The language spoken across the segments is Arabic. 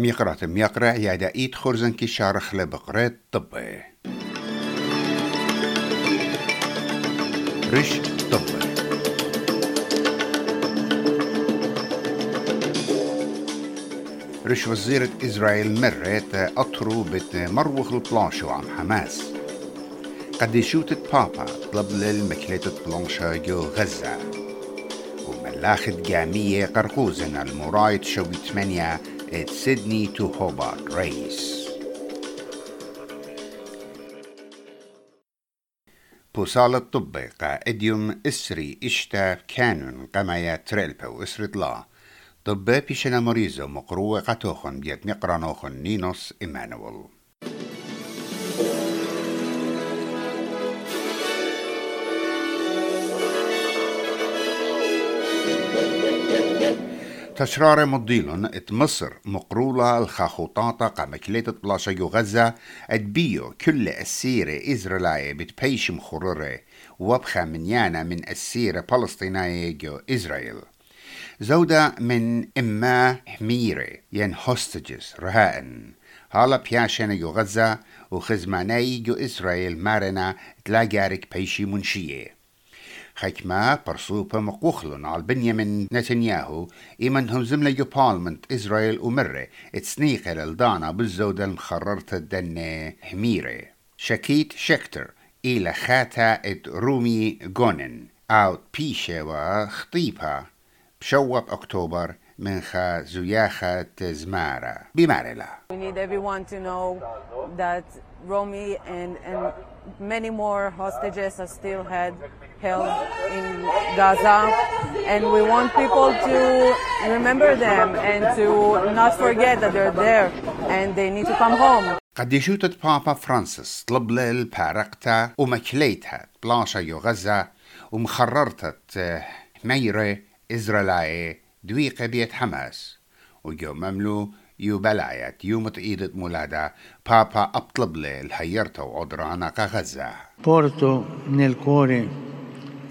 ميقرات ميقرا يادا إيد خرزن كي شارخ لبقرات طبي. رش طبي. رش وزيرة إسرائيل مرت أطرو بت مروخ البلانشو عن حماس. قد يشوت بابا طلب للمكلة بلانشا جو غزة. وملاخت جامية قرقوزن المرايت شوي 8 at Sydney to Hobart race. بوصالة طب قائديوم إسري إشتا كانون قمايا تريلبا إسري طلا طب بيشنا مريزو مقروة قطوخن بيت نقرانوخن نينوس إيمانويل تشرار مضيلون إت مصر مقرولة الخاخوطاطة قامكليتة بلاشا يو غزة ادبيو كل السيرة إزرائيلية بتبيش مخررة وبخا من يانا من السيرة فلسطينية جو إسرائيل زودة من إما حميرة ين هوستجز رهائن هالا بياشن يو غزة وخزماني يو إسرائيل مارنا تلاقارك بيشي منشية. خكما برسوبة مقوخلون على بنيامين نتنياهو إيمن هم زملة يو بالمنت إسرائيل ومرة اتسنيقة للدانا بالزودة المخررة الدنة حميرة. شكيت شكتر إلى خاتا إت رومي جونن أو بيشة وخطيبها. بشوب أكتوبر من خا زياخة زمارة بمارلا We need everyone to know that Romy and, and many more hostages are still had, held in Gaza. And we want people to remember them and to not forget that they're there and they need to come home. قد يشوتت بابا فرانسيس طلب للبارقتا ومكليتها بلاشا يو غزة ومخررتت ميرة إسرائيلية دويقة بيت حماس وجو مملو يو بلايت يوم إيدة مولادة بابا أطلب لي الهيرتا وعدرانا غزة Porto nel cuore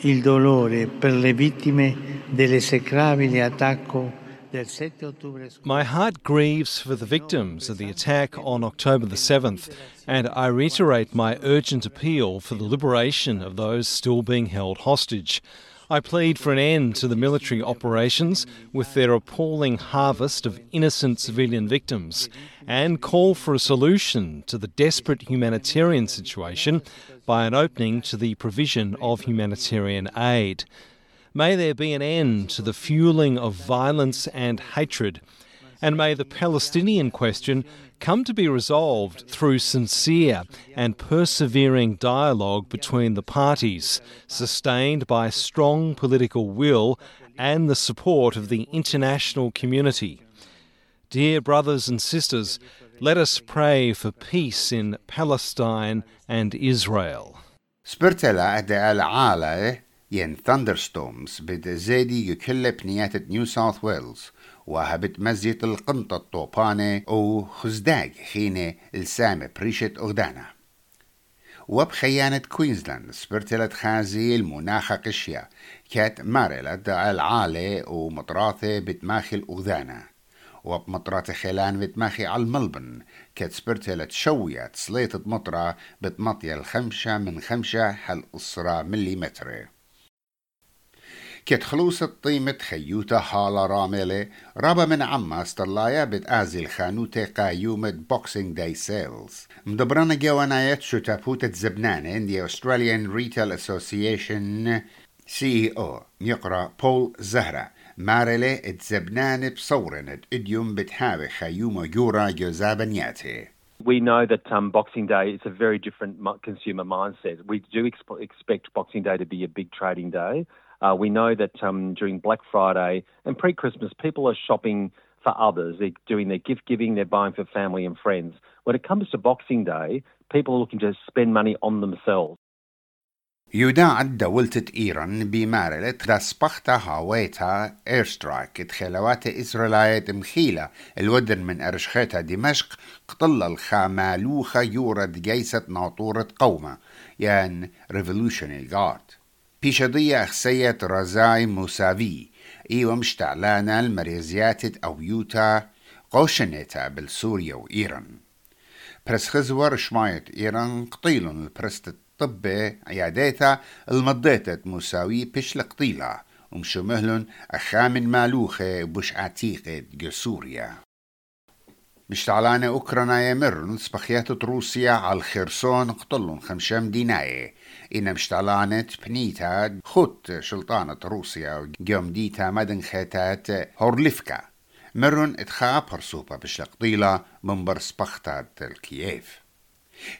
il dolore per le vittime dell'esecrabile attacco del 7 ottobre scorso. My heart grieves for the victims of the attack on October the 7th, and I reiterate my urgent appeal for the liberation of those still being held hostage. I plead for an end to the military operations with their appalling harvest of innocent civilian victims and call for a solution to the desperate humanitarian situation by an opening to the provision of humanitarian aid. May there be an end to the fueling of violence and hatred, and may the Palestinian question come to be resolved through sincere and persevering dialogue between the parties, sustained by strong political will and the support of the international community. Dear brothers and sisters, let us pray for peace in Palestine and Israel. Spirtela de al-Alai ين بد زيدي يكل بنيات نيو ساوث ويلز وهبت مزيت القنطة الطوبانة أو خزداج خينة السامة بريشة أغدانا. وبخيانة كوينزلاند سبرتلت خازي المناخة قشيا كات مارلت العالة ومطراثة بتماخي الأغدانا. وبمطرات خيلان بتماخي على الملبن كات سبرتلت شوية سليطة مطرة بتمطية الخمشة من خمشة حل أسرة مليمتر. كت خلوص الطيمة خيوتا حالة راملة رابا من عما استرلايا بتآزي الخانوتة قايومة بوكسينج داي سيلز مدبرانا جوانايات شو تابوتة زبنانة in the Australian Retail Association CEO يقرأ بول زهرة مارلة اتزبنانة بصورنة اديوم بتحاوي خيومة جورا جوزابنياتي We know that um, Boxing Day is a very different consumer mindset. We do exp- expect Boxing Day to be a big trading day. Uh, we know that um, during Black Friday and pre Christmas, people are shopping for others. They're doing their gift giving, they're buying for family and friends. When it comes to Boxing Day, people are looking to spend money on themselves. يوداع دولة إيران بمارلة ترسبختا هاويتا ايرسترايك تخلوات إسرائيلية مخيلة الودن من أرشخيتا دمشق قطل الخامالوخة يورد جيسة ناطورة قومة يان ريفولوشنري جارد بيشضية أخسية رزاي موسافي إيوة مشتعلانا المريزيات أو يوتا قوشنيتا بالسوريا وإيران برس خزور شماية إيران قطيلون البرست الطب عياديتا المضيتت مساوي بش لقطيلة ومشمهلن أخامن مالوخة بش عتيقة سوريا مشتعلانة أوكرانيا يمر نسبخيات روسيا على الخرسون قتلون خمشم ديناية إن مشتعلانة بنيتا خط شلطانة روسيا جوم ديتا مدن خيتات هورليفكا. مرن اتخاب هرسوبة بشلقطيلة من برسبختات الكييف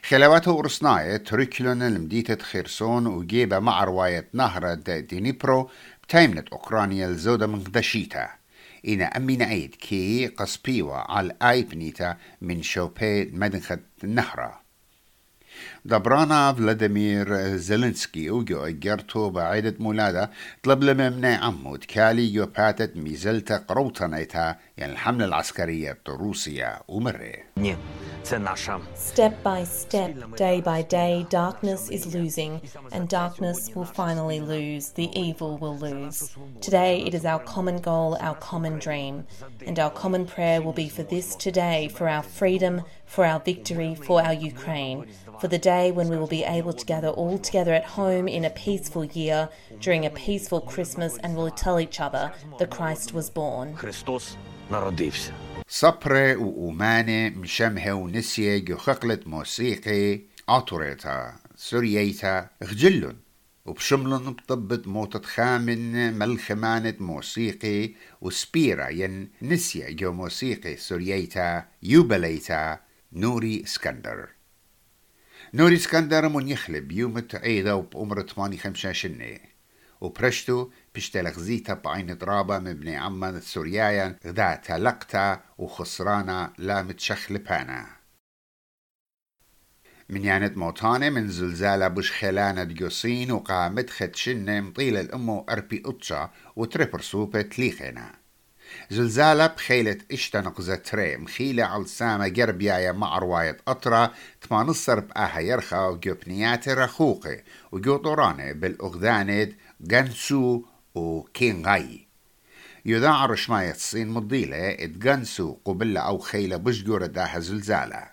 خلواته ورسناية تركلون المديتة خيرسون وجيبة مع رواية نهر دينيبرو بتايمنت أوكرانيا الزودة من قدشيتا. إنا أمي نعيد كي قصبيوة على آي بنيتا من شوبي مدنخة النهرة دبرانا فلاديمير زيلينسكي وجو اجرتو بعيدة مولادة طلب لممنع عمو تكالي جو باتت ميزلتا قروتنيتا يعني الحملة العسكرية الروسية ومرة Step by step, day by day, darkness is losing, and darkness will finally lose. The evil will lose. Today, it is our common goal, our common dream, and our common prayer will be for this today, for our freedom, for our victory, for our Ukraine, for the day when we will be able to gather all together at home in a peaceful year during a peaceful Christmas and will tell each other the Christ was born. صبرة وأمانة مشمهة ونسية جو خقلة موسيقي أطوريتا سورييتا خجلن وبشملن بطبت موتة خامن ملخمانة موسيقي وسبيرا ين نسية جو موسيقي سورييتا يوبليتا نوري اسكندر نوري اسكندر من يخلب يوم عيدة وبأمر 85 شنة وبرشتو بشتلق زيتا بعين ضرابة من ابن عمان السوريايا غدا تلقتا وخسرانا لا متشخلبانا من يانت موتانة من زلزالة بش خلانة ديوسين وقامت خدشنة مطيلة الأمو أربي أطشا وتريبر سوبة تليخنا زلزالة بخيلة اشتنق زتري مخيلة على سامة جربيايا مع رواية أطرة تمانصر بآها يرخى وجوبنيات رخوقي وجو طورانة بالأغذانة جنسو وكينغاي يذاع رشماية الصين مضيلة اتجنسو قبلة أو خيلة بشجورة داها زلزالة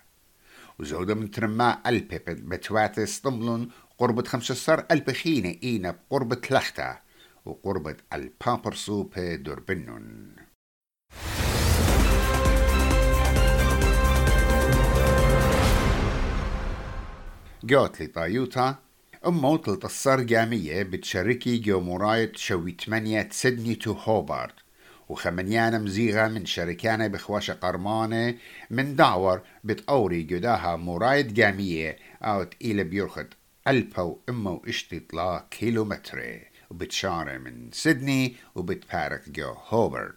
وزودة من ترما ألبي بتواتس طملن قربة خمسة صار ألب خينة إينا بقربة لختا وقربة البابر سوبة دوربنون جوت لطايوتا أمو تلتصر جامية بتشاركي جو مراية شوي تمانية سيدني تو هوبارد وخمنيانا مزيغة من شركانا بخواشة قرمانة من دعور بتقوري جداها مراية جامية أوت إلى بيرخد ألبو إمو اشتطلا كيلومتر وبتشارة من سيدني وبتبارك جو هوبارد.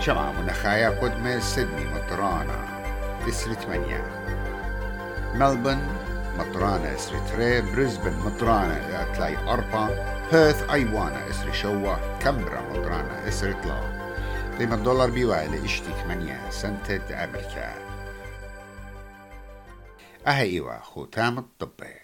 شمع منخايا قدمة سيدني مطرانا إسري ثمانية ملبن مطرانة إسري تري بريسبن مطرانة تلاي أربعة بيرث أيوانا إسري شوا كامبرا مطرانة إسري تلا قيمة الدولار بيوالي اشتي ثمانية سنتة أمريكا أهي إيوا ختام الطبي